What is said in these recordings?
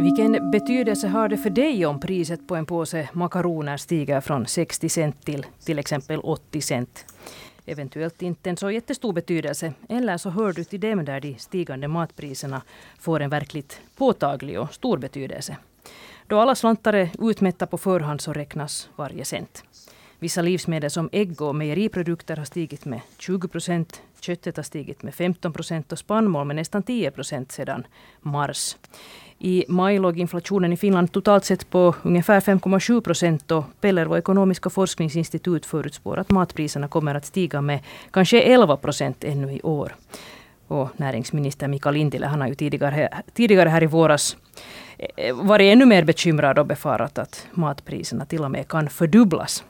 Vilken betydelse har det för dig om priset på en påse makaroner stiger från 60 cent till till exempel 80 cent? Eventuellt inte en så jättestor betydelse. Eller så hör du till dem där de stigande matpriserna får en verkligt påtaglig och stor betydelse. Då alla slantar är utmätta på förhand så räknas varje cent. Vissa livsmedel som ägg och mejeriprodukter har stigit med 20 procent. Köttet har stigit med 15 procent och spannmål med nästan 10 procent sedan mars. I maj låg inflationen i Finland totalt sett på ungefär 5,7 procent och Pellervo ekonomiska forskningsinstitut förutspår att matpriserna kommer att stiga med kanske 11 procent ännu i år. Och näringsminister Mikael Lintilä han har ju tidigare, tidigare här i våras eh, varit ännu mer bekymrad och befarat att matpriserna till och med kan fördubblas.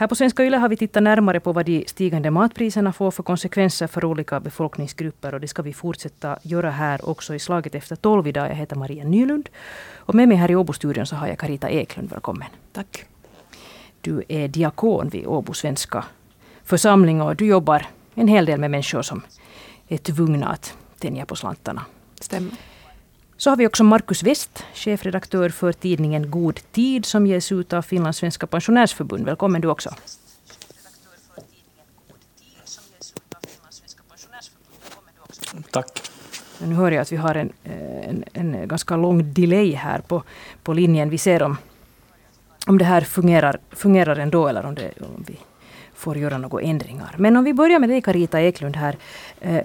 Här på Svenska Yle har vi tittat närmare på vad de stigande matpriserna får för konsekvenser för olika befolkningsgrupper. Och det ska vi fortsätta göra här också i slaget efter tolv idag. Jag heter Maria Nylund. Och med mig här i Åbo-studion så har jag Karita Eklund. Välkommen. Tack. Du är diakon vid Åbo svenska församling och du jobbar en hel del med människor som är tvungna att tänja på slantarna. Stämmer. Så har vi också Markus West, chefredaktör för tidningen God tid som ges ut av Finlands svenska pensionärsförbund. Välkommen du också. Tack. Nu hör jag att vi har en, eh, en, en, ganska lång delay här på, på linjen. Vi ser om, om det här fungerar, fungerar ändå eller om, det, om vi får göra några ändringar. Men om vi börjar med dig Carita Eklund här. Eh,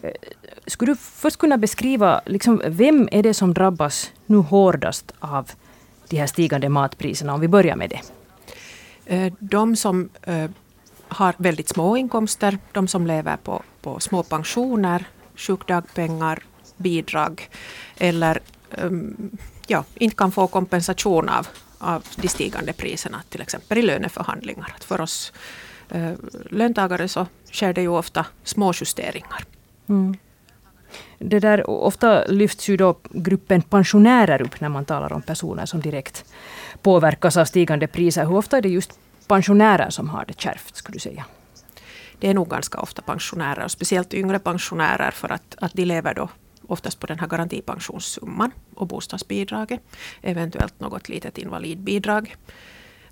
skulle du först kunna beskriva liksom, vem är det som drabbas nu hårdast av de här stigande matpriserna? Om vi börjar med det. Eh, de som eh, har väldigt små inkomster, de som lever på, på små pensioner, sjukdagpengar, bidrag eller ehm, ja, inte kan få kompensation av, av de stigande priserna, till exempel i löneförhandlingar. Att för oss löntagare så sker det ju ofta små justeringar. Mm. Det där, ofta lyfts ju då gruppen pensionärer upp när man talar om personer som direkt påverkas av stigande priser. Hur ofta är det just pensionärer som har det kärvt, skulle du säga? Det är nog ganska ofta pensionärer, och speciellt yngre pensionärer, för att, att de lever då oftast på den här garantipensionssumman och bostadsbidraget. Eventuellt något litet invalidbidrag.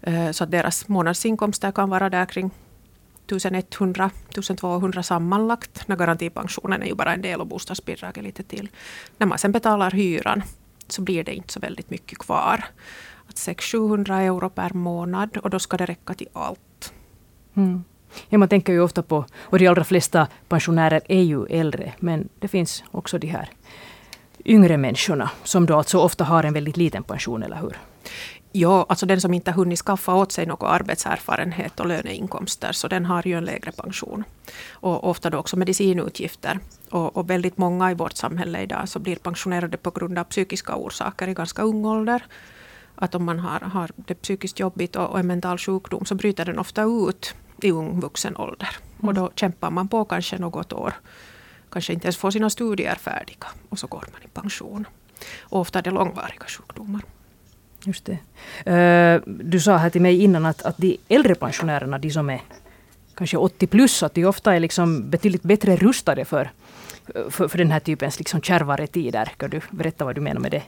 Eh, så att deras månadsinkomster kan vara där kring 1100, 1200 sammanlagt. När garantipensionen är ju bara en del och bostadsbidraget lite till. När man sen betalar hyran så blir det inte så väldigt mycket kvar. 600-700 euro per månad och då ska det räcka till allt. Mm. Ja, man tänker ju ofta på, och de allra flesta pensionärer är ju äldre, men det finns också de här yngre människorna som då alltså ofta har en väldigt liten pension, eller hur? Ja, alltså den som inte hunnit skaffa åt sig någon arbetserfarenhet och löneinkomster, så den har ju en lägre pension. Och ofta då också medicinutgifter. Och, och väldigt många i vårt samhälle idag så blir pensionerade på grund av psykiska orsaker i ganska ung ålder. Att om man har, har det psykiskt jobbigt och, och en mental sjukdom så bryter den ofta ut i ung vuxen ålder. Mm. Och då kämpar man på kanske något år. Kanske inte ens får sina studier färdiga. Och så går man i pension. Och ofta är det långvariga sjukdomar. Just det. Eh, du sa här till mig innan att, att de äldre pensionärerna, de som är kanske 80 plus, att de ofta är liksom betydligt bättre rustade för, för, för den här typens liksom kärvare tider. Kan du berätta vad du menar med det?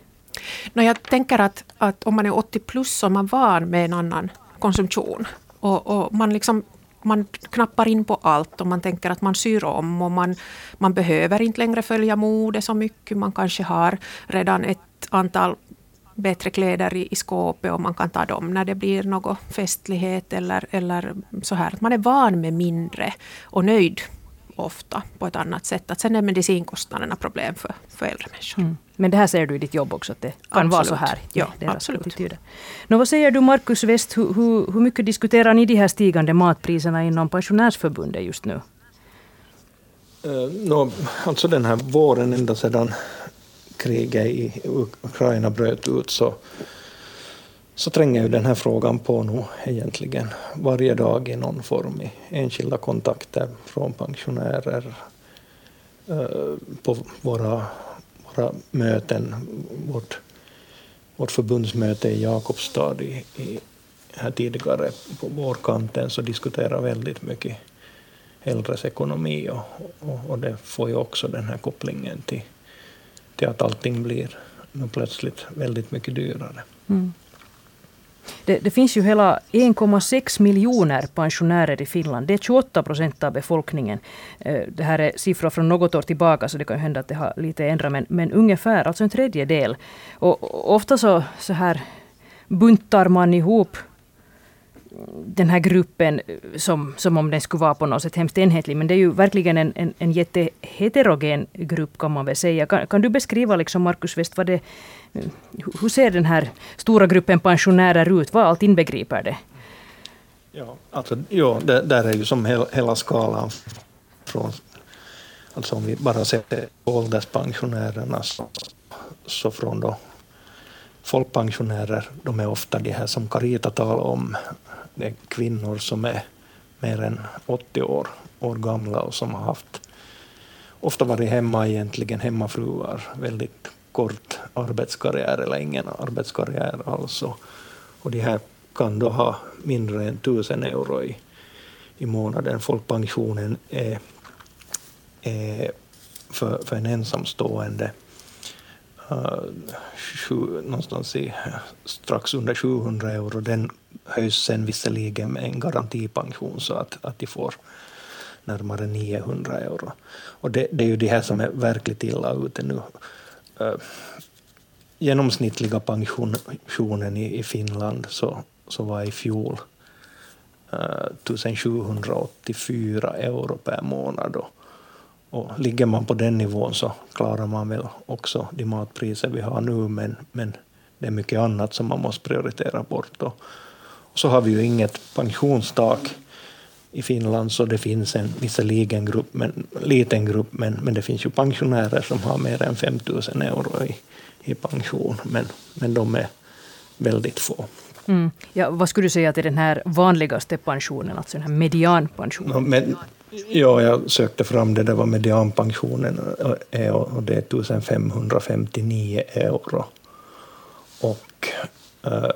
No, jag tänker att, att om man är 80 plus så är man van med en annan konsumtion. Och, och man, liksom, man knappar in på allt och man tänker att man syr om och man, man behöver inte längre följa mode så mycket. Man kanske har redan ett antal bättre kläder i, i skåpet och man kan ta dem när det blir någon festlighet eller, eller så här. Man är van med mindre och nöjd ofta på ett annat sätt. Att sen är medicinkostnaderna problem för, för äldre människor. Mm. Men det här ser du i ditt jobb också, att det kan absolut. vara så här? Ja, absolut. Nå, vad säger du Markus West, hur, hur, hur mycket diskuterar ni de här stigande matpriserna inom pensionärsförbundet just nu? Uh, no, alltså den här våren ända sedan kriget i Ukraina bröt ut så, så tränger ju den här frågan på nu egentligen varje dag i någon form i enskilda kontakter från pensionärer eh, på våra våra möten, vårt, vårt förbundsmöte i Jakobstad i, i, här tidigare på vårkanten så diskuterar väldigt mycket äldres ekonomi och, och, och, det får ju också den här kopplingen till, till att allting blir plötsligt väldigt mycket dyrare. Mm. Det, det, finns ju hela 1,6 miljoner pensionärer i Finland. Det är 28 procent av befolkningen. Eh, det här är siffror från något år tillbaka så det kan hända att det har lite ändrat. Men, men ungefär, alltså en tredjedel. Och ofta så, så här buntar man ihop den här gruppen eh, som, som om den skulle vara på något sätt hemskt enhetlig. Men det är ju verkligen en, en, en jätteheterogen grupp kan man väl säga. Kan, kan du beskriva, liksom Markus West, vad det, eh, hur ser den här stora gruppen pensionärer ut? Vad allt inbegriper det? Ja, alltså, ja det, där är ju som hela, hela skalan från Alltså om vi bara ser ålderspensionärerna så, så från då folkpensionärer, de är ofta de här som Carita talade om, det är kvinnor som är mer än 80 år, år gamla och som har haft ofta varit hemma egentligen, hemmafruar, väldigt kort arbetskarriär eller ingen arbetskarriär alls. Och de här kan då ha mindre än 1000 euro i, i månaden. Folkpensionen är, är för, för en ensamstående uh, sju, någonstans i, strax under 700 euro. Den höjs sen visserligen med en garantipension så att, att de får närmare 900 euro. Och det, det är ju de här som är verkligt illa ute nu. Uh, genomsnittliga pensionen i, i Finland så, så var i fjol eh, uh, 1784 euro per månad. Och, och ligger man på den nivån så klarar man väl också de matpriser vi har nu, men, men det är mycket annat som man måste prioritera bort. Och, och så har vi ju inget pensionstak i Finland, så det finns en visserligen grupp, men, liten grupp, men, men det finns ju pensionärer som har mer än 5 000 euro i, i pension, men, men de är väldigt få. Mm. Ja, vad skulle du säga att är den här vanligaste pensionen, alltså den här medianpensionen? No, men, ja, jag sökte fram det, det var medianpensionen eh, eh, och det är 1559 euro. Och eh,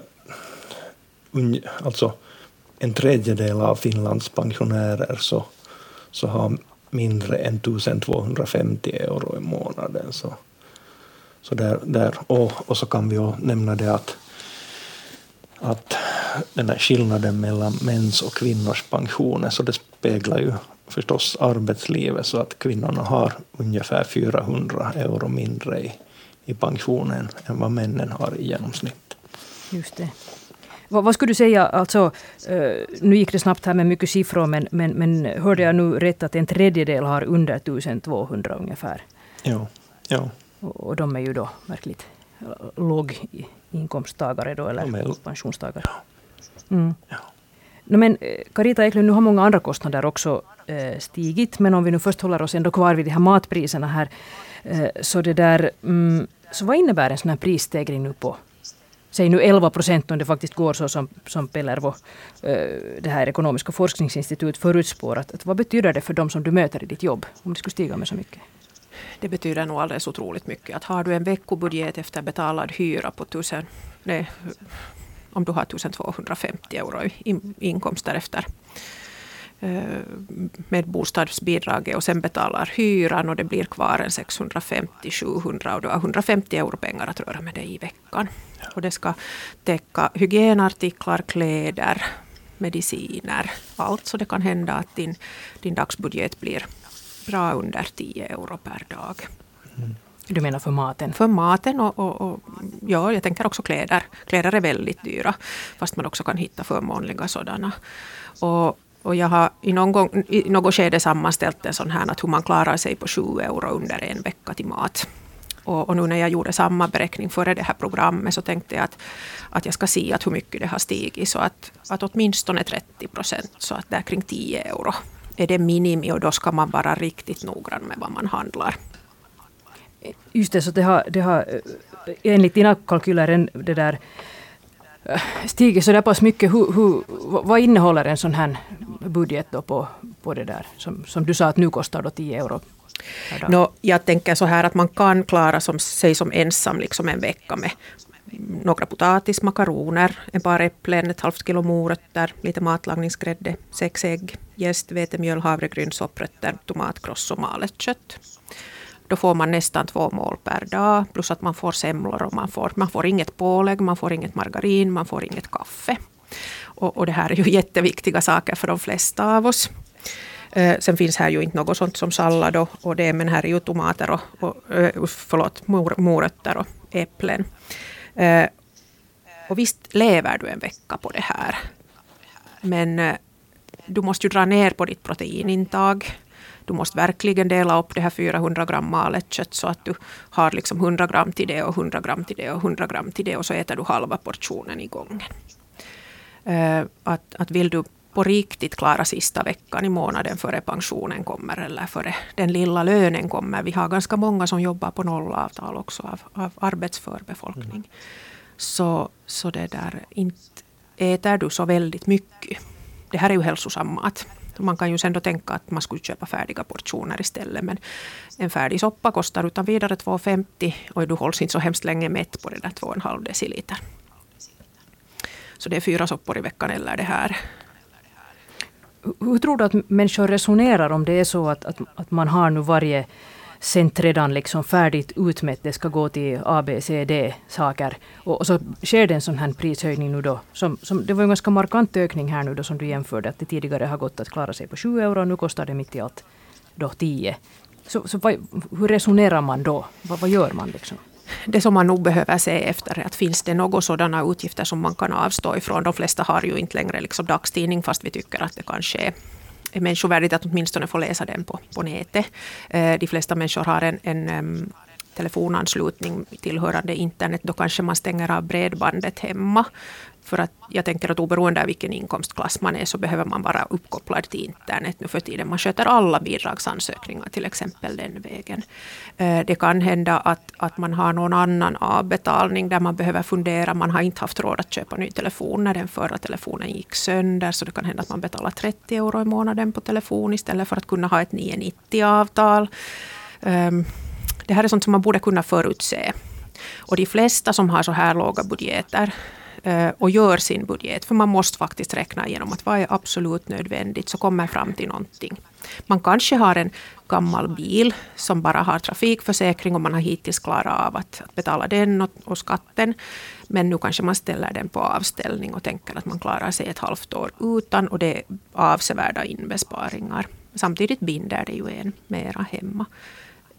alltså en tredjedel av Finlands pensionärer så, så har mindre än 1250 euro i månaden. Så, så där, där. Och, och så kan vi ju nämna det att, att den här skillnaden mellan mäns och kvinnors pensioner, så det speglar ju förstås arbetslivet, så att kvinnorna har ungefär 400 euro mindre i, i pensionen än vad männen har i genomsnitt. Just det. Vad, vad, skulle du säga, alltså, uh, nu gick det snabbt här med mycket siffror, men, men, men hörde jag nu rätt att en tredjedel har under 1200 ungefär? Ja. ja. Och, och de är ju då verkligt låginkomsttagare då, eller är, pensionstagare. Mm. Ja. No, men eh, Carita Eklund, nu har många andra kostnader också eh, stigit, men om vi nu först håller oss ändå kvar vid de här matpriserna här, eh, så det där, mm, så vad innebär en sån här prisstegring nu på säg nu 11 procent om det faktiskt går så som, som Pellervo, eh, det här ekonomiska forskningsinstitutet förutspår. Att, att vad betyder det för de som du möter i ditt jobb om det skulle stiga med så mycket? Det betyder nog alldeles otroligt mycket. Att har du en veckobudget efter betalad hyra på tusen, nej, om du har 1250 euro i inkomster efter Eh, med bostadsbidraget och sen betalar hyran och det blir kvar en 650-700 och du har 150 euro pengar att röra med dig i veckan. Och det ska täcka hygienartiklar, kläder, mediciner, allt. Så det kan hända att din, din dagsbudget blir bra under 10 euro per dag. Mm. Du menar för maten? För maten och, och, och, ja, jag tänker också kläder. Kläder är väldigt dyra, fast man också kan hitta förmånliga sådana. Och och jag har i, någon gång, i något skede sammanställt en sån här att hur man klarar sig på 7 euro under en vecka till mat. Och, och, nu när jag gjorde samma beräkning före det här programmet så tänkte jag att, att jag ska se att hur mycket det har stigit. Så att, att åtminstone 30 procent, så att där kring 10 euro är det minimi och då ska man vara riktigt noggrann med vad man handlar. Just det, så det har, det har eh, enligt dina kalkyler det där eh, stigit så där pass mycket. Hur, hur, vad innehåller en sån här budget då på, på det där som, som du sa att nu kostar då 10 euro? No, jag tänker så här att man kan klara som, sig som ensam liksom en vecka med några potatis, makaroner, ett par äpplen, ett halvt kilo morötter, lite matlagningsgrädde, sex ägg, jäst, vetemjöl, havregryn, sopprötter, tomatkross och malet kött då får man nästan två mål per dag. Plus att man får semlor och man får, man får inget pålägg, man får inget margarin, man får inget kaffe. Och, och det här är ju jätteviktiga saker för de flesta av oss. Eh, sen finns här ju inte något sånt som sallad och, och det, men här är ju tomater och, och eh, förlåt, mor, morötter och äpplen. Eh, och visst lever du en vecka på det här. Men eh, du måste ju dra ner på ditt proteinintag. Du måste verkligen dela upp det här 400 gram malet kött så att du har liksom 100 gram till det och 100 gram till det och 100 gram till det och så äter du halva portionen i gången. Uh, att, att vill du på riktigt klara sista veckan i månaden före pensionen kommer eller före den lilla lönen kommer. Vi har ganska många som jobbar på nollavtal också av, av arbetsför befolkning. Mm. Så, så det där, inte äter du så väldigt mycket. Det här är ju hälsosam mat. Man kan ju sen då tänka att man skulle köpa färdiga portioner istället. Men en färdig soppa kostar utan vidare 2,50 och du hålls inte så hemskt länge mätt på det där 2,5 deciliter. Så det är fyra soppor i veckan eller det här. Hur tror du att människor resonerar om det är så att, att, att man har nu varje cent redan liksom färdigt utmätt, det ska gå till A, B, C, D saker. Och, och, så sker det en sån här prishöjning nu då. Som, som, det var en ganska markant ökning här nu då som du jämförde, att det tidigare har gått att klara sig på 7 euro nu kostar det mitt i allt då 10. Så, så vad, hur resonerar man då? Vad, vad gör man liksom? det som man nog behöver se efter är att finns det några sådana utgifter som man kan avstå ifrån. De flesta har ju inte längre liksom dagstidning fast vi tycker att det kanske är Eh, är människovärdigt att åtminstone få läsa den på, på nätet. Eh, de flesta människor har en, en telefonanslutning tillhörande internet. Då kanske man stänger av bredbandet hemma. För att jag tänker att oberoende av vilken inkomstklass man är så behöver man vara uppkopplad till internet nu för tiden. Man sköter alla bidragsansökningar till exempel den vägen. Eh, det kan hända att, att man har någon annan avbetalning där man behöver fundera. Man har inte haft råd att köpa ny telefon när den förra telefonen gick sönder. Så det kan hända att man betalar 30 euro i månaden på telefon istället för att kunna ha ett 990-avtal. Ehm, det här är sånt som man borde kunna förutse. Och de flesta som har så här låga budgeter Eh, och gör sin budget. För man måste faktiskt räkna igenom att vad är absolut nödvändigt, så kommer fram till någonting. Man kanske har en gammal bil som bara har trafikförsäkring och man har hittills klarat av att, betala den och, och skatten. Men nu kanske man ställer den på avställning och tänker att man klarar sig ett halvt år utan och det är avsevärda inbesparingar. Samtidigt binder det ju en mera hemma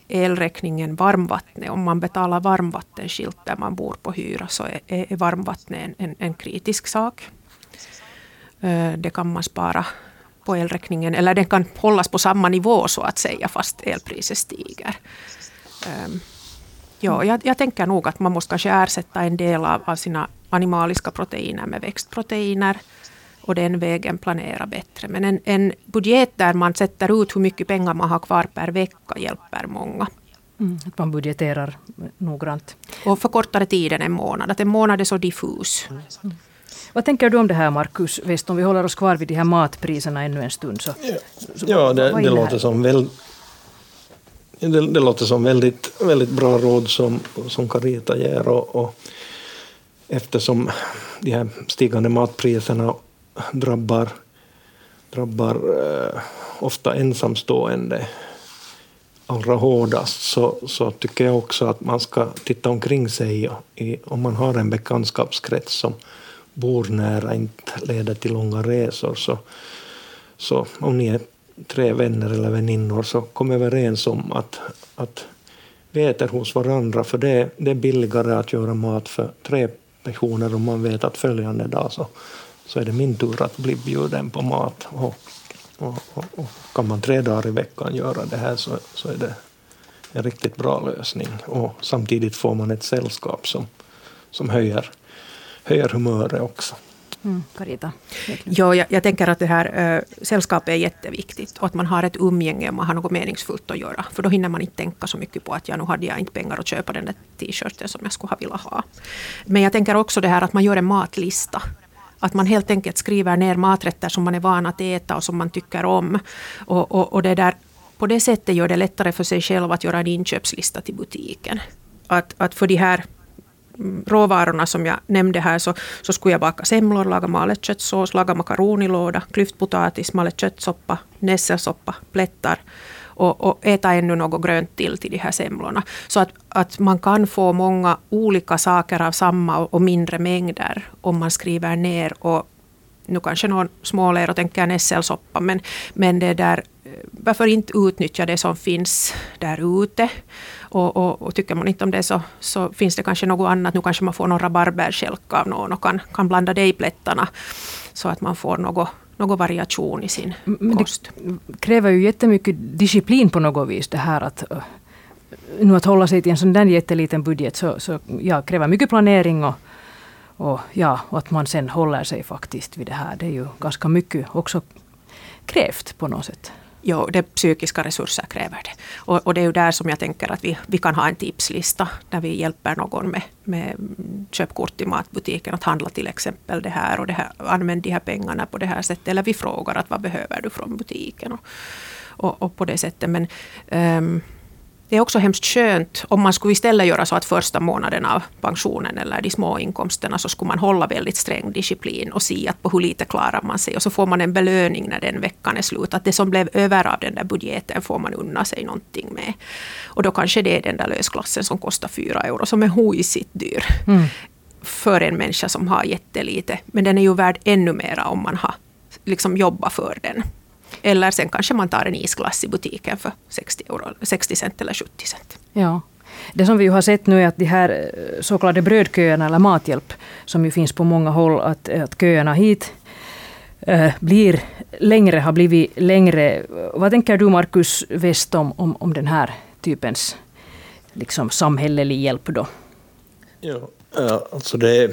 elräkningen varmvattnet. Om man betalar varmvattenskilt där man bor på hyra så är, är varmvattnet en, en kritisk sak. Eh, det kan man spara på elräkningen eller den kan hållas på samma nivå så att säga fast elpriset stiger. Ehm, ja, jag, jag tänker nog att man måste kanske ersätta en del av, av sina animaliska proteiner med växtproteiner och den vägen planera bättre. Men en, en budget där man sätter ut hur mycket pengar man har kvar per vecka hjälper många. Mm, att man budgeterar noggrant. Och för kortare tid än en månad. Att en månad är så diffus. Mm. Vad tänker du om det här Markus West? Om vi håller oss kvar vid de här matpriserna ännu en stund. Så, ja, så ja det, det låter som väl, det, det, låter som väldigt, väldigt bra råd som, som Carita ger. Och, och eftersom de här stigande matpriserna drabbar, drabbar eh, ofta ensamstående allra hårdast så, så tycker jag också att man ska titta omkring sig i, om man har en bekantskapskrets som bor nära, inte leder till långa resor. Så, så om ni är tre vänner eller väninnor så kom överens om att, att vi äter hos varandra för det, det är billigare att göra mat för tre personer om man vet att följande dag så, så är det min tur att bli bjuden på mat. Och, och, och, och, kan man tre dagar i veckan göra det här så, så är det en riktigt bra lösning. Och samtidigt får man ett sällskap som, som höjer, höjer humöret också. Mm, Carita? Jo, jag, jag, tänker att det här äh, sällskapet är jätteviktigt och att man har ett umgänge och man har något meningsfullt att göra. För då hinner man inte tänka så mycket på att ja, nu hade jag inte pengar att köpa den där t-shirten som jag skulle ha velat ha. Men jag tänker också det här att man gör en matlista att man helt enkelt skriver ner maträtter som man är van att äta och som man tycker om. Och, och, och det där, på det sättet gör det lättare för sig själv att göra en inköpslista till butiken. Att, att för de här mm, råvarorna som jag nämnde här så, så skulle jag baka semlor, laga malet köttsås, laga makaronilåda, klyftpotatis, malet köttsoppa, nässelsoppa, plättar och, och äta ännu något grönt till till de här semlorna. Så att, att man kan få många olika saker av samma och mindre mängder om man skriver ner och nu kanske någon småler och tänker nässelsoppa, men, men det där, eh, varför inte utnyttja det som finns där ute? Och, och, och, tycker man inte om det så, så finns det kanske något annat. Nu kanske man får någon rabarberstjälk av någon och kan, kan blanda det i plättarna så att man får något, något variation i sin Men kost. Det kräver ju jättemycket disciplin på något vis det här att nu att hålla sig till en sån där jätteliten budget så, så ja, kräver mycket planering och, och, ja, och att man sen håller sig faktiskt vid det här. Det är ju ganska mycket också krävt på något sätt. Jo, det psykiska resurser kräver det. Och, och, det är ju där som jag tänker att vi, vi kan ha en tipslista där vi hjälper någon med, med köpkort i matbutiken att handla till exempel det här och det här, använd de här pengarna på det här sättet. Eller vi frågar att vad behöver du från butiken och, och, och på det sättet. Men um, det är också hemskt skönt om man skulle istället göra så att första månaden av pensionen eller de små inkomsterna så skulle man hålla väldigt sträng disciplin och se att på hur lite klarar man sig. Och så får man en belöning när den veckan är slut. Att det som blev över av den där budgeten får man unna sig någonting med. Och då kanske det är den där lösklassen som kostar fyra euro som är huisigt dyr. Mm. För en människa som har jättelite. Men den är ju värd ännu mera om man har liksom jobbat för den. Eller sen kanske man tar en isglass i butiken för 60, euro, 60 cent eller 70 cent. Ja. Det som vi ju har sett nu är att de här eh, så kallade brödköerna eller mathjälp som ju finns på många håll, att, att köerna hit äh, blir längre, har blivit längre. Vad tänker du Markus West om, om, om den här typens liksom, samhällelig hjälp då? Ja, alltså det Eh,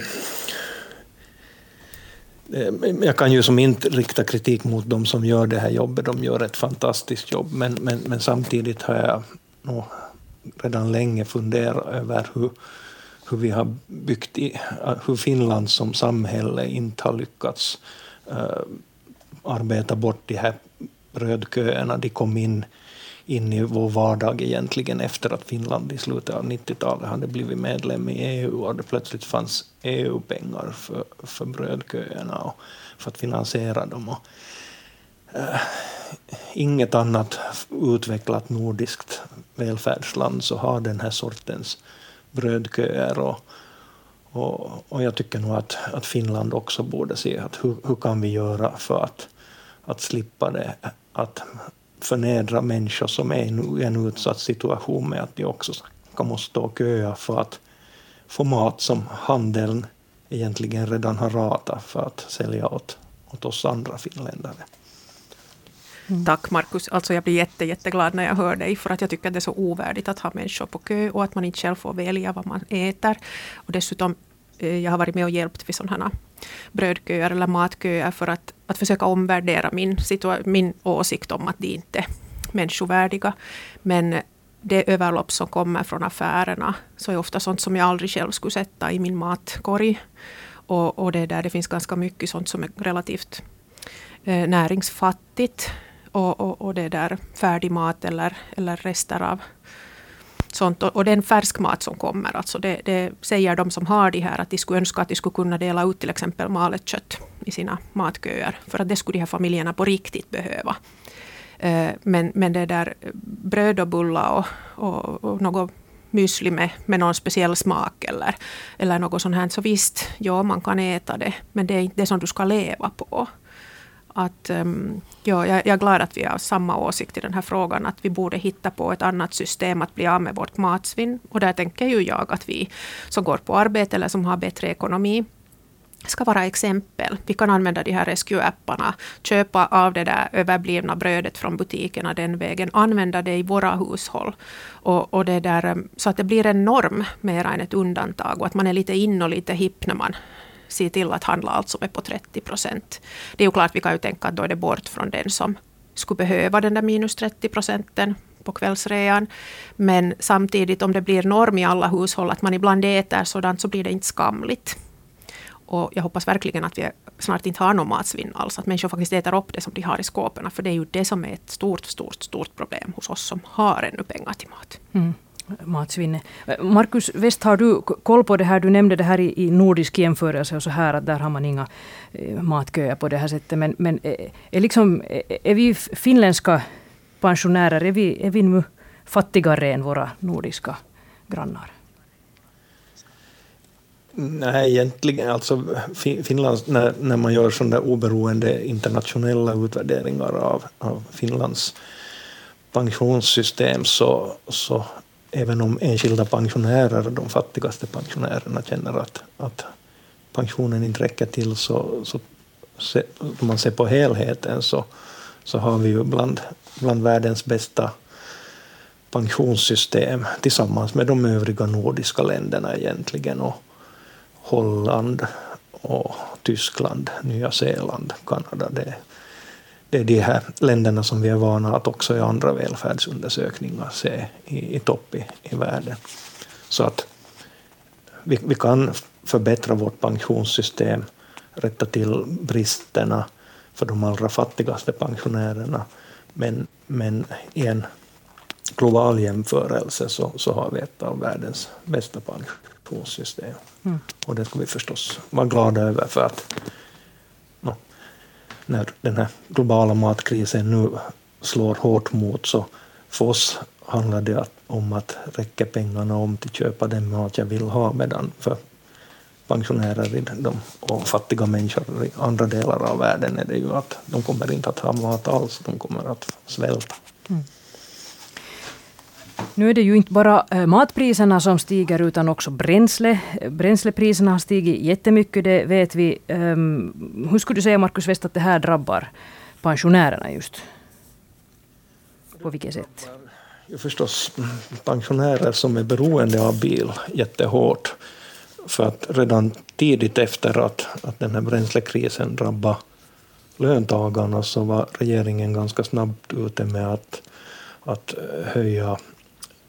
Eh, jag kan ju som inte rikta kritik mot de som gör det här jobbet, de gör ett fantastiskt jobb, men, men, men samtidigt har jag nog redan länge funderat över hur, hur vi har byggt i, hur Finland som samhälle inte har lyckats uh, arbeta bort de här brödköerna. De kom in in i vår vardag egentligen efter att Finland i slutet av 90-talet hade blivit medlem i EU och det plötsligt fanns EU-pengar för, för brödköerna och för att finansiera dem. Och, äh, inget annat utvecklat nordiskt välfärdsland så har den här sortens brödköer och, och, och jag tycker nog att, att Finland också borde se att hur, hur kan vi göra för att, att slippa det, att förnedra människor som är i en utsatt situation med att de också ska måste stå och köa för att få mat som handeln egentligen redan har ratat för att sälja åt, åt oss andra finländare. Mm. Tack Markus. Alltså jag blir jätte, jätteglad när jag hör dig för att jag tycker att det är så ovärdigt att ha människor på kö och att man inte själv får välja vad man äter. Och dessutom, eh, jag har varit med och hjälpt vid sådana brödköer eller matköer för att, att försöka omvärdera min, min åsikt om att de inte är människovärdiga. Men det överlopp som kommer från affärerna så är ofta sånt som jag aldrig själv skulle sätta i min matkorg. Och, och det, där, det finns ganska mycket sånt som är relativt eh, näringsfattigt. Och, och, och det där färdig mat eller, eller rester av sånt. Och, och den färskmat som kommer, alltså det, det, säger de som har de här att de skulle önska att de skulle kunna dela ut till exempel malet kött i sina matköer. För att det skulle de här familjerna på riktigt behöva. Eh, men, men det där bröd och bullar och, och, och något müsli med, med någon speciell smak eller, eller något sånt här. Så visst, ja man kan äta det, men det är inte det som du ska leva på att um, ja, jag, jag är glad att vi har samma åsikt i den här frågan, att vi borde hitta på ett annat system att bli av med vårt matsvinn. Och där tänker ju jag att vi som går på arbete eller som har bättre ekonomi ska vara exempel. Vi kan använda de här SQ-apparna, köpa av det där överblivna brödet från butikerna den vägen, använda det i våra hushåll. Och, och det där, ehm, så att det blir en norm mer än ett undantag och att man är lite in och lite hipp när man se till att handla allt som är på 30 procent. Det är ju klart, vi kan ju tänka att då är det bort från den som skulle behöva den där minus 30 procenten på kvällsrean. Men samtidigt om det blir norm i alla hushåll att man ibland äter sådant så blir det inte skamligt. Och jag hoppas verkligen att vi snart inte har någon matsvinn alls. Att människor faktiskt äter upp det som de har i skåpen. För det är ju det som är ett stort, stort, stort problem hos oss som har ännu pengar till mat. Mm matsvinnet. Eh, Markus West, har du koll på det här? Du nämnde det här i, i nordisk jämförelse och så här att där har man inga eh, matköer på det här sättet. Men, men är, är, liksom, är vi finländska pensionärer? Är vi, är vi nu fattigare än våra nordiska grannar? Nej, egentligen. Alltså, Finland, när, när man gör sådana oberoende internationella utvärderingar av, av Finlands pensionssystem så, så även om enskilda pensionärer, de fattigaste pensionärerna, känner att, att pensionen inte räcker till så, så om man ser på helheten så, så har vi ju bland, bland världens bästa pensionssystem tillsammans med de övriga nordiska länderna egentligen. Och Holland och Tyskland, Nya Zeeland, Kanada. Det, det är de här länderna som vi är vana att också i andra välfärdsundersökningar se i, i topp i, i världen. Så att vi, vi kan förbättra vårt pensionssystem, rätta till bristerna för de allra fattigaste pensionärerna. Men, men i en global jämförelse så, så har vi ett av världens bästa pensionssystem. Mm. Och det ska vi förstås vara glada över för att när den här globala matkrisen nu slår hårt mot så för oss handlar det om att räcka pengarna om till att köpa den mat jag vill ha medan för pensionärer i de, och fattiga människor i andra delar av världen är det ju att de kommer inte att ha mat alls, de kommer att svälta. Mm. Nu är det ju inte bara eh, matpriserna som stiger utan också bränsle. Bränslepriserna har stigit jättemycket, det vet vi. Ehm, hur skulle du säga Markus West att det här drabbar pensionärerna just? På vilket sätt? ju förstås pensionärer som är beroende av bil jättehårt. För att redan tidigt efter att, att den här bränslekrisen drabbade löntagarna så var regeringen ganska snabbt ute med att, att eh, höja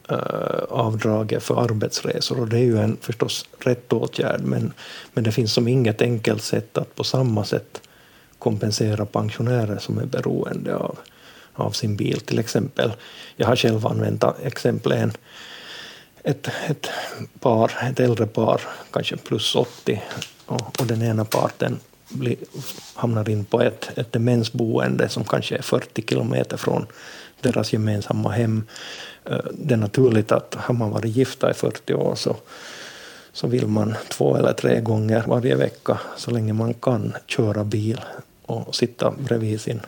Eh, avdraget för arbetsresor. Och det är ju en förstås rätt åtgärd, men, men det finns som inget enkelt sätt att på samma sätt kompensera pensionärer som är beroende av av sin bil till exempel. Jag har själv använt exempel en, ett, ett par, ett äldre par, kanske plus 80, och, och den ena parten blir, hamnar in på ett, ett demensboende som kanske är 40 kilometer från deras gemensamma hem. Det är naturligt att har man varit gifta i 40 år så, så vill man två eller tre gånger varje vecka, så länge man kan, köra bil och sitta bredvid sin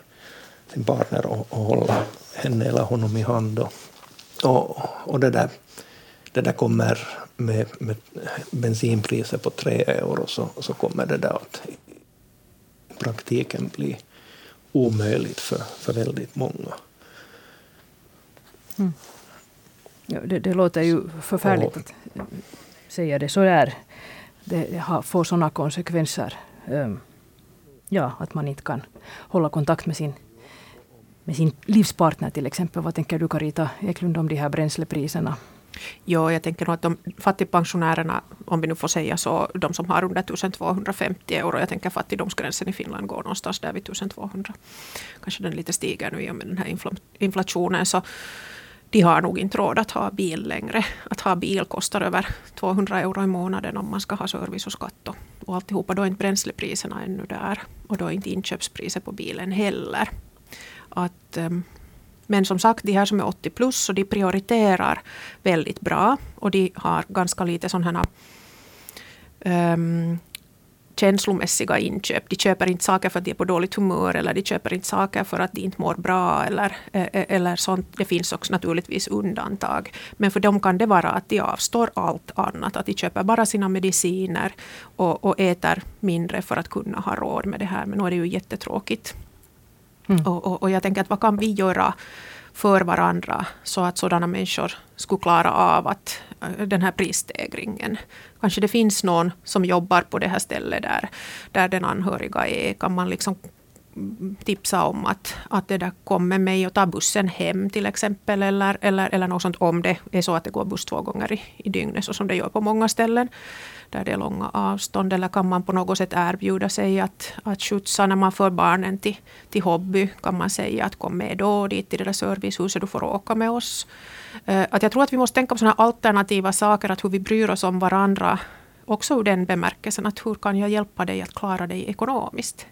sin partner och, och hålla henne eller honom i hand. Och, och, och det, där, det där kommer med, med bensinpriser på tre euro så, så kommer det där att i praktiken bli omöjligt för, för väldigt många. Mm. Ja, det, det, låter ju förfärligt att säga det så där. Det får sådana konsekvenser. Um, ja, att man inte kan hålla kontakt med sin med sin livspartner till exempel. Vad tänker du Carita Eklund om de här bränslepriserna? Ja, jag tänker nog att de fattigpensionärerna, om vi nu får säga så, de som har under 1250 euro, jag tänker fattigdomsgränsen i Finland går någonstans där vid 1200. Kanske den lite stiger nu i och med den här inflationen. Så de har nog inte råd att ha bil längre. Att ha bil kostar över 200 euro i månaden om man ska ha service och skatt och, och alltihopa. Då är inte bränslepriserna ännu där. Och då är inte inköpspriset på bilen heller. Att, ehm, men som sagt, de här som är 80 plus, så de prioriterar väldigt bra. Och de har ganska lite sådana um, känslomässiga inköp. De köper inte saker för att de är på dåligt humör eller de köper inte saker för att de inte mår bra eller, eh, eller sånt. Det finns också naturligtvis undantag. Men för dem kan det vara att de avstår allt annat. Att de köper bara sina mediciner och, och äter mindre för att kunna ha råd med det här. Men nu är det ju jättetråkigt Mm. Och, och, och, jag tänker att vad kan vi göra för varandra så att sådana människor skulle klara av att, den här prisstegringen. Kanske det finns någon som jobbar på det här stället där, där den anhöriga är. Kan man liksom tipsa om att, att det där kommer mig och ta bussen hem till exempel. Eller, eller, eller något sånt om det är så att det går buss två gånger i, i dygnet så som det gör på många ställen där det är långa avstånd? Eller kan man på något sätt erbjuda sig att, att skjutsa när man för barnen till, till hobby? Kan man säga att kom med då dit till det där servicehuset, du får åka med oss. Uh, att jag tror att vi måste tänka på sådana alternativa saker, att hur vi bryr oss om varandra. Också ur den bemärkelsen att hur kan jag hjälpa dig att klara dig ekonomiskt?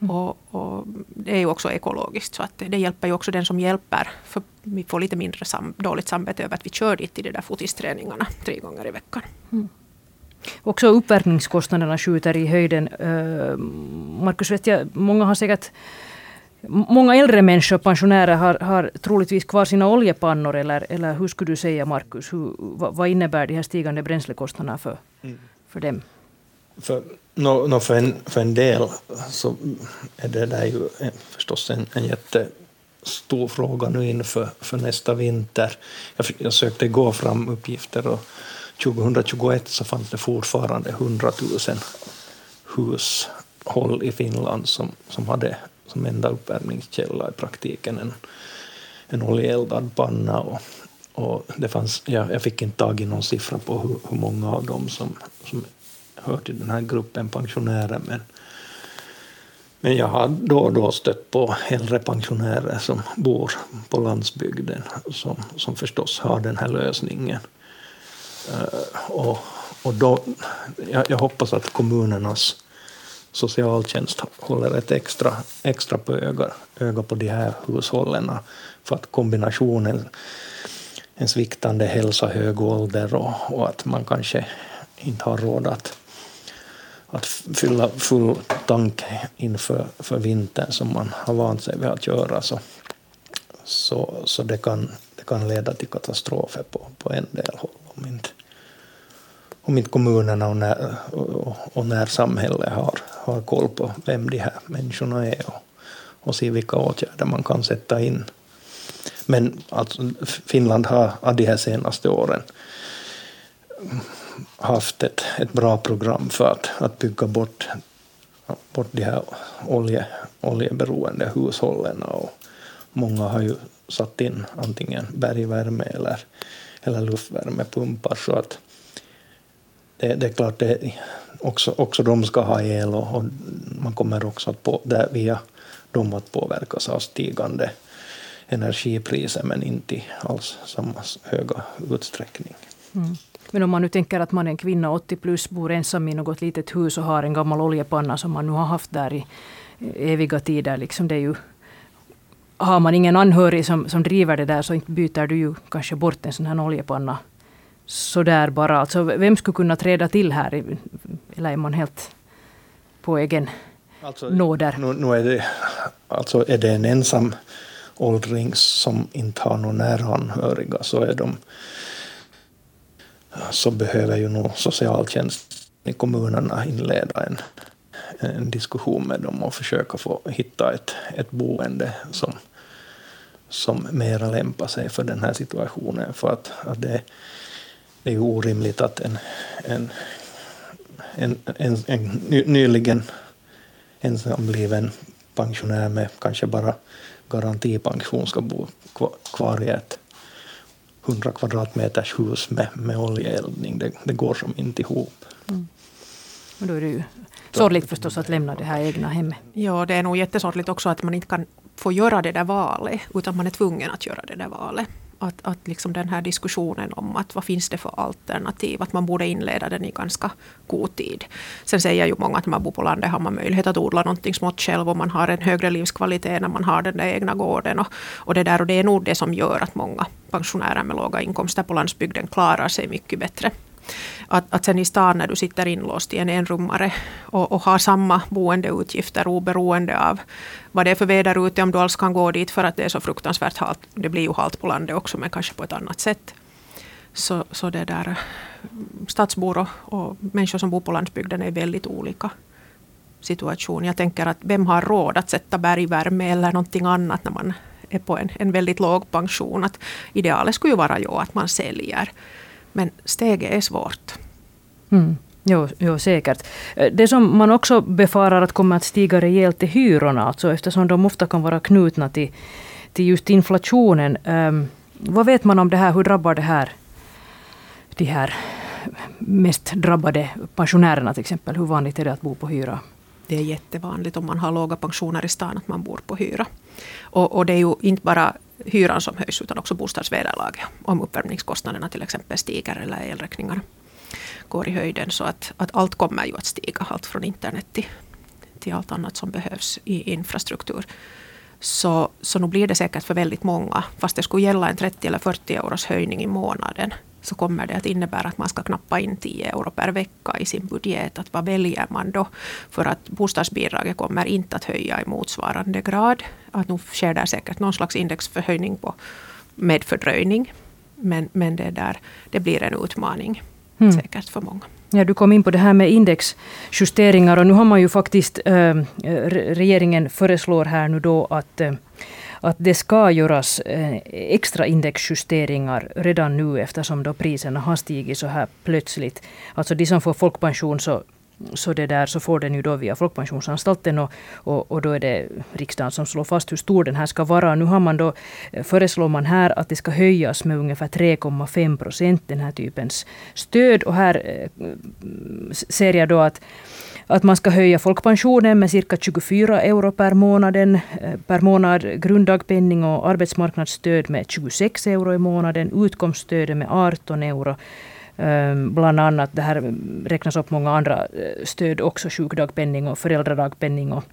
Mm. Och, och, det är ju också ekologiskt så att det, det, hjälper ju också den som hjälper. För vi får lite mindre sam, dåligt samvete över att vi kör dit till de där fotisträningarna tre gånger i veckan. Mm. Också uppvärmningskostnaderna skjuter i höjden. Eh, Markus, vet jag, många har säkert Många äldre människor, pensionärer, har, har troligtvis kvar sina oljepannor. Eller, eller hur skulle du säga, Markus? Vad, vad, innebär de här stigande bränslekostnaderna för, mm. för dem? För, no, no, för, en, för en del så är det där ju förstås en, en jättestor fråga nu inför för nästa vinter. Jag, jag sökte gå fram uppgifter och 2021 så fanns det fortfarande 100 000 hushåll i Finland som, som hade som enda uppvärmningskälla i praktiken en, en oljeeldad panna. Och, och det fanns, ja, jag fick inte tag i någon siffra på hur, hur många av dem som, som hör till den här gruppen pensionärer. Men, men jag har då och då stött på äldre pensionärer som bor på landsbygden som, som förstås har den här lösningen. Eh, och, och då, jag, jag, hoppas att kommunernas socialtjänst håller ett extra, extra på öga, öga på de här hushållen för att kombinationen en sviktande hälsa, hög ålder och, och att man kanske inte har råd att, att fylla full tank inför för vintern som man har vant sig vid att göra. Så, så, så det, kan, det kan leda till katastrofer på, på en del håll om inte, om inte kommunerna och, när, och, och närsamhället har, har koll på vem de här människorna är och, och se vilka åtgärder man kan sätta in. Men alltså, Finland har de här senaste åren haft ett, ett bra program för att, att bygga bort, bort de här olje, oljeberoende hushållen. Och många har ju satt in antingen bergvärme eller, eller luftvärmepumpar. Så att det, det är klart, det, också, också de ska ha el och, och man kommer också att på, där via dem att påverkas av stigande energipriser men inte alls samma höga utsträckning. Mm. Men om man nu tänker att man är en kvinna 80 plus, bor ensam i något litet hus och har en gammal oljepanna som man nu har haft där i eviga tider. Liksom det är ju, har man ingen anhörig som, som driver det där så byter du ju kanske bort en sån här oljepanna sådär bara. Alltså, vem skulle kunna träda till här? Eller är man helt på egen alltså, nåder? Nu, nu är, det, alltså är det en ensam åldring som inte har några nära anhöriga så är de så behöver ju nog socialtjänsten i kommunerna inleda en, en diskussion med dem och försöka få hitta ett, ett boende som, som mera lämpar sig för den här situationen. För att, att det, det är ju orimligt att en, en, en, en, en nyligen ensambliven pensionär med kanske bara garantipension ska bo kvar i ett 100 kvadratmeters hus med, med oljeeldning. Det, det går som inte ihop. Mm. Och då är det ju sorgligt förstås att lämna det här egna hemmet. Ja, det är nog jättesorgligt också att man inte kan få göra det där valet, utan man är tvungen att göra det där valet att, att liksom den här diskussionen om att vad finns det för alternativ, att man borde inleda den i ganska god tid. Sen säger ju många att när man bor på landet har man möjlighet att odla någonting smått själv och man har en högre livskvalitet när man har den där egna gården. Och, och, det, där, och det är nog det som gör att många pensionärer med låga inkomster på landsbygden klarar sig mycket bättre. Att, att sen i stan när du sitter inlåst i en enrummare och, och har samma boendeutgifter oberoende av vad det är för väder ute, om du alls kan gå dit för att det är så fruktansvärt halt. Det blir ju halt på landet också, men kanske på ett annat sätt. Så, så det där, stadsbor och, och människor som bor på landsbygden är väldigt olika situation. Jag tänker att vem har råd att sätta bergvärme eller någonting annat när man är på en, en väldigt låg pension. Att idealet skulle ju vara ju att man säljer. Men steget är svårt. Mm. Jo, jo, säkert. Det som man också befarar att kommer att stiga rejält är hyrorna, alltså eftersom de ofta kan vara knutna till, till just inflationen. Um, vad vet man om det här? Hur drabbar det här de här mest drabbade pensionärerna till exempel? Hur vanligt är det att bo på hyra? Det är jättevanligt om man har låga pensioner i stan att man bor på hyra. Och, och det är ju inte bara hyran som höjs utan också bostadsvederlaget om uppvärmningskostnaderna till exempel stiger eller elräkningar går i höjden. Så att, att allt kommer ju att stiga, allt från internet till, till allt annat som behövs i infrastruktur. Så, så nu blir det säkert för väldigt många, fast det skulle gälla en 30 eller 40 euros höjning i månaden, så kommer det att innebära att man ska knappa in 10 euro per vecka i sin budget. Att vad väljer man då? För att bostadsbidraget kommer inte att höja i motsvarande grad. Att nu sker det säkert någon slags indexförhöjning på, med fördröjning. Men, men det, där, det blir en utmaning mm. säkert för många. Ja, du kom in på det här med indexjusteringar och nu har man ju faktiskt, äh, regeringen föreslår här nu då att äh, att det ska göras eh, extra indexjusteringar redan nu eftersom då priserna har stigit så här plötsligt. Alltså de som får folkpension så så, det där, så får den ju då via Folkpensionsanstalten och, och, och, då är det riksdagen som slår fast hur stor den här ska vara. Nu har man då, eh, föreslår man här att det ska höjas med ungefär 3,5 procent, den här typens stöd. Och här eh, mm, ser jag då att att man ska höja folkpensionen med cirka 24 euro per, månaden, eh, per månad, grunddagpenning och arbetsmarknadsstöd med 26 euro i månaden, utkomststödet med 18 euro ehm, bland annat, det här räknas upp många andra eh, stöd också, sjukdagpenning och föräldradagpenning och,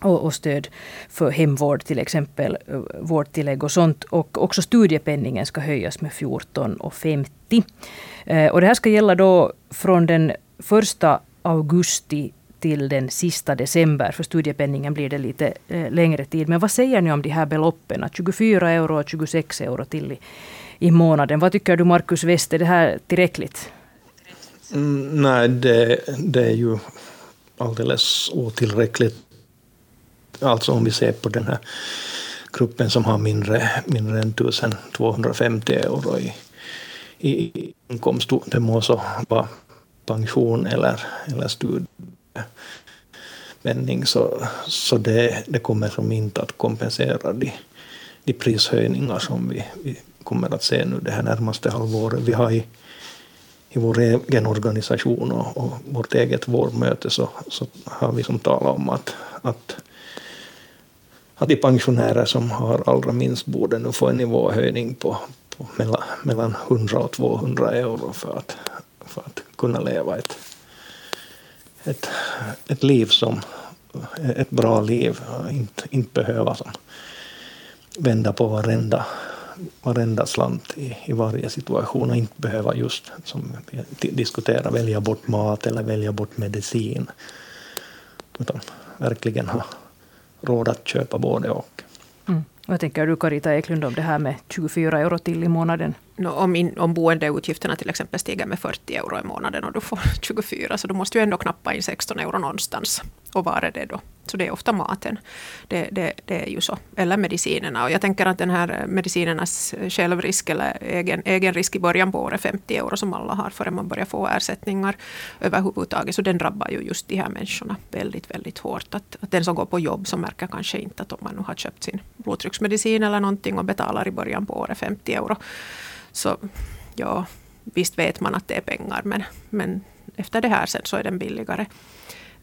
och, och, stöd för hemvård till exempel, eh, vårdtillägg och sånt. Och också studiepenningen ska höjas med 14,50. Och det här ska gälla då från den första augusti till den sista december. För studiepenningen blir det lite eh, längre tid. Men vad säger ni om de här beloppen? 24 euro och 26 euro till i, i månaden. Vad tycker du Markus West, är det här tillräckligt? Mm, nej, det, det är ju alldeles otillräckligt. Alltså om vi ser på den här gruppen som har mindre, mindre än 1250 euro i, i inkomst. Det må så vara pension eller, eller studiepenning. Så, så det, det kommer som inte att kompensera de, de prishöjningar som vi, vi kommer att se nu det här närmaste halvåret. Vi har i, i vår egen organisation och, och vårt eget vårdmöte så, så har vi som talat om att, att, att de pensionärer som har allra minst borde nu få en nivåhöjning på, på mellan, mellan 100 och 200 euro för att, för att kunna leva ett, ett, ett liv som ett bra liv, inte, inte behöva som, vända på varenda varenda slant i, i varje situation och inte behöva just som vi diskuterar välja bort mat eller välja bort medicin. Utan verkligen ha råd att köpa både och. Vad tänker du Carita Eklund om det här med 24 euro till i månaden? No, om, in, om boendeutgifterna till exempel stiger med 40 euro i månaden och du får 24 så då måste du ändå knappa in 16 euro någonstans. Och var är det då? Så det är ofta maten. Det, det, det, är ju så. Eller medicinerna. Och jag tänker att den här medicinernas självrisk eller egen, egen risk i början på året, 50 euro som alla har förrän man börjar få ersättningar överhuvudtaget. Så den drabbar ju just de här människorna väldigt, väldigt hårt. Att, att den som går på jobb så märker kanske inte att om man nu har köpt sin blodtrycksmedicin eller någonting och betalar i början på året 50 euro. Så ja, visst vet man att det är pengar men, men efter det här sen så är den billigare.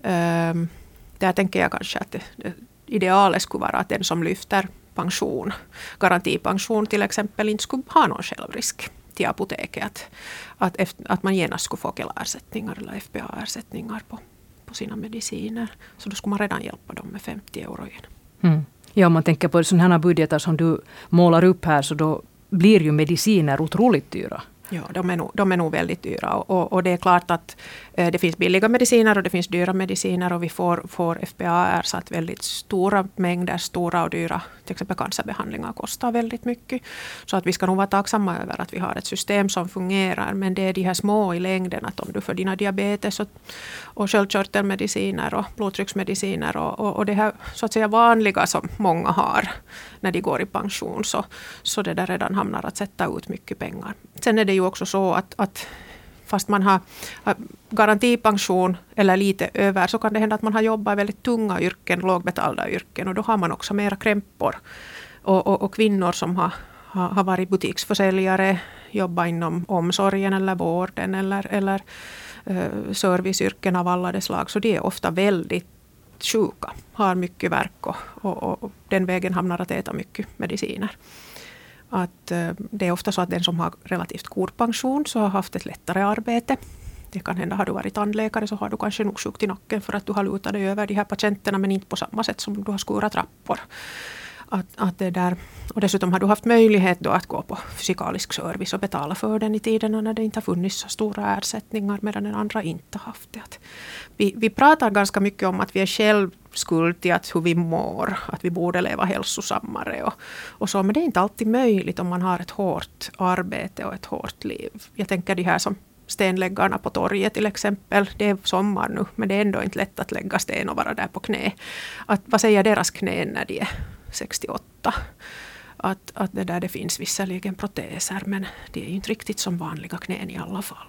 Um, där tänker jag kanske att det, det idealet skulle vara att den som lyfter pension, garantipension till exempel, inte skulle ha någon självrisk till apoteket. Att, att, att man genast skulle få Kela-ersättningar eller FPA-ersättningar på, på sina mediciner. Så då skulle man redan hjälpa dem med 50 euro igen. Mm. Ja, om man tänker på sådana här budgetar som du målar upp här, så då blir ju mediciner otroligt dyra. Ja, de är nog, de är nog väldigt dyra. Och, och det är klart att eh, det finns billiga mediciner och det finns dyra mediciner. Och vi får, får FPA ersatt väldigt stora mängder, stora och dyra, till exempel cancerbehandlingar kostar väldigt mycket. Så att vi ska nog vara tacksamma över att vi har ett system som fungerar. Men det är de här små i längden, att om du får dina diabetes och, och sköldkörtelmediciner och blodtrycksmediciner och, och, och det här så att säga vanliga som många har när de går i pension, så, så det där redan hamnar att sätta ut mycket pengar. Sen är det ju också så att, att fast man har garantipension eller lite över så kan det hända att man har jobbat i väldigt tunga yrken, lågbetalda yrken och då har man också mera krämpor. Och, och, och kvinnor som har, har, har varit butiksförsäljare, jobbat inom omsorgen eller vården eller, eller eh, serviceyrken av alla de slag, så de är ofta väldigt sjuka, har mycket verk och, och, och den vägen hamnar att äta mycket mediciner att eh, det är ofta så att den som har relativt god pension så har haft ett lättare arbete. Det kan hända, har du varit tandläkare så har du kanske nog sjukt i nacken för att du har lutat dig över de här patienterna men inte på samma sätt som du har skurat trappor. Att, att det där, och dessutom har du haft möjlighet då att gå på fysikalisk service och betala för den i tiden och när det inte har funnits så stora ersättningar medan den andra inte haft det. Att vi, vi pratar ganska mycket om att vi är självskuld till att hur vi mår, att vi borde leva hälsosammare och, och så, men det är inte alltid möjligt om man har ett hårt arbete och ett hårt liv. Jag tänker de här som stenläggarna på torget till exempel. Det är sommar nu, men det är ändå inte lätt att lägga sten och vara där på knä. Att, vad säger deras knän när de är 68? Att, att det, där, det finns visserligen proteser, men det är inte riktigt som vanliga knän i alla fall.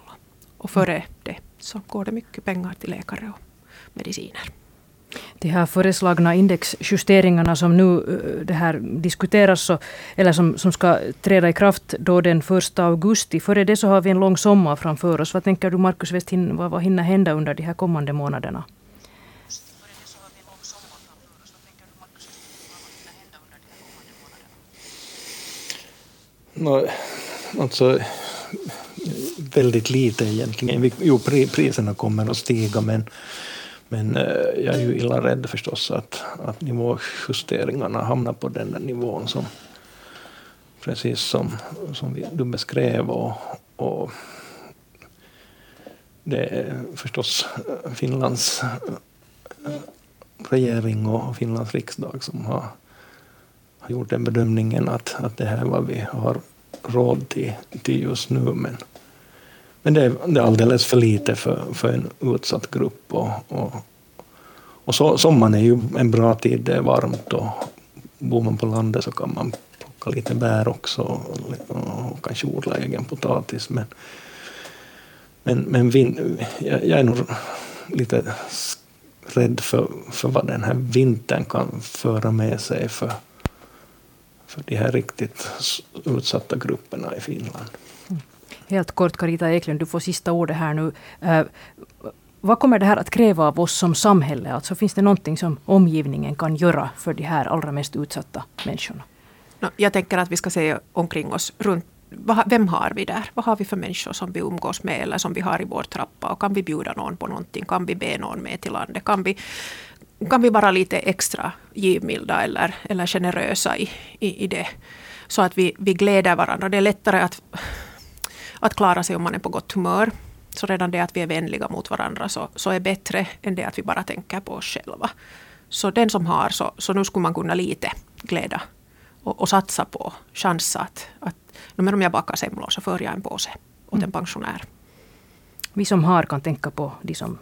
Och före det så går det mycket pengar till läkare och mediciner. De här föreslagna indexjusteringarna som nu eh, det här diskuteras, så, eller som, som ska träda i kraft då den 1 augusti. Före det så har vi en lång sommar framför oss. Vad tänker du Markus West, vad, vad hinner hända under de här kommande månaderna? No, alltså, väldigt lite egentligen. Jo, priserna kommer att stiga men, men eh, jag är ju illa rädd förstås att, att nivåjusteringarna hamnar på den där nivån som precis som, som du beskrev. Och, och det är förstås eh, Finlands eh, regering och Finlands riksdag som har, har gjort den bedömningen att, att det här är vad vi har råd till, till just nu. Men, men det är, det är alldeles för lite för, för en utsatt grupp. Och, och, och så, sommaren är ju en bra tid, det är varmt och bor man på landet så kan man plocka lite bär också och, och kanske odla egen potatis. Men, men, men vin, jag, jag är nog lite rädd för, för vad den här vintern kan föra med sig för, för de här riktigt utsatta grupperna i Finland. Helt kort, Carita Eklund, du får sista ordet här nu. Uh, vad kommer det här att kräva av oss som samhälle? Alltså, finns det någonting som omgivningen kan göra för de här allra mest utsatta människorna? No, jag tänker att vi ska se omkring oss runt vem har vi där? Vad har vi för människor som vi umgås med eller som vi har i vår trappa? Och kan vi bjuda någon på någonting? Kan vi be någon med till landet? Kan vi, kan vi vara lite extra givmilda eller, eller generösa i, i, i det? Så att vi, vi gläder varandra. Det är lättare att att klara sig om man är på gott humör. Så redan det att vi är vänliga mot varandra så, så är bättre än det att vi bara tänker på oss själva. Så den som har, så, så nu skulle man kunna lite glädja och, och satsa på, chansa att, att men om jag bakar semlor så för jag en påse åt en mm. pensionär. Vi som har kan tänka på de som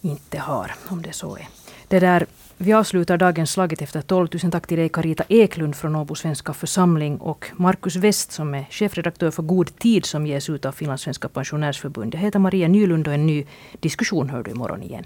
inte har, om det så är. Det där vi avslutar dagens Slaget efter tolv. Tusen tack till dig Carita Eklund från Åbo Svenska Församling och Markus West som är chefredaktör för God tid som ges ut av Finlandssvenska Pensionärsförbund. Jag heter Maria Nylund och en ny diskussion hör du imorgon igen.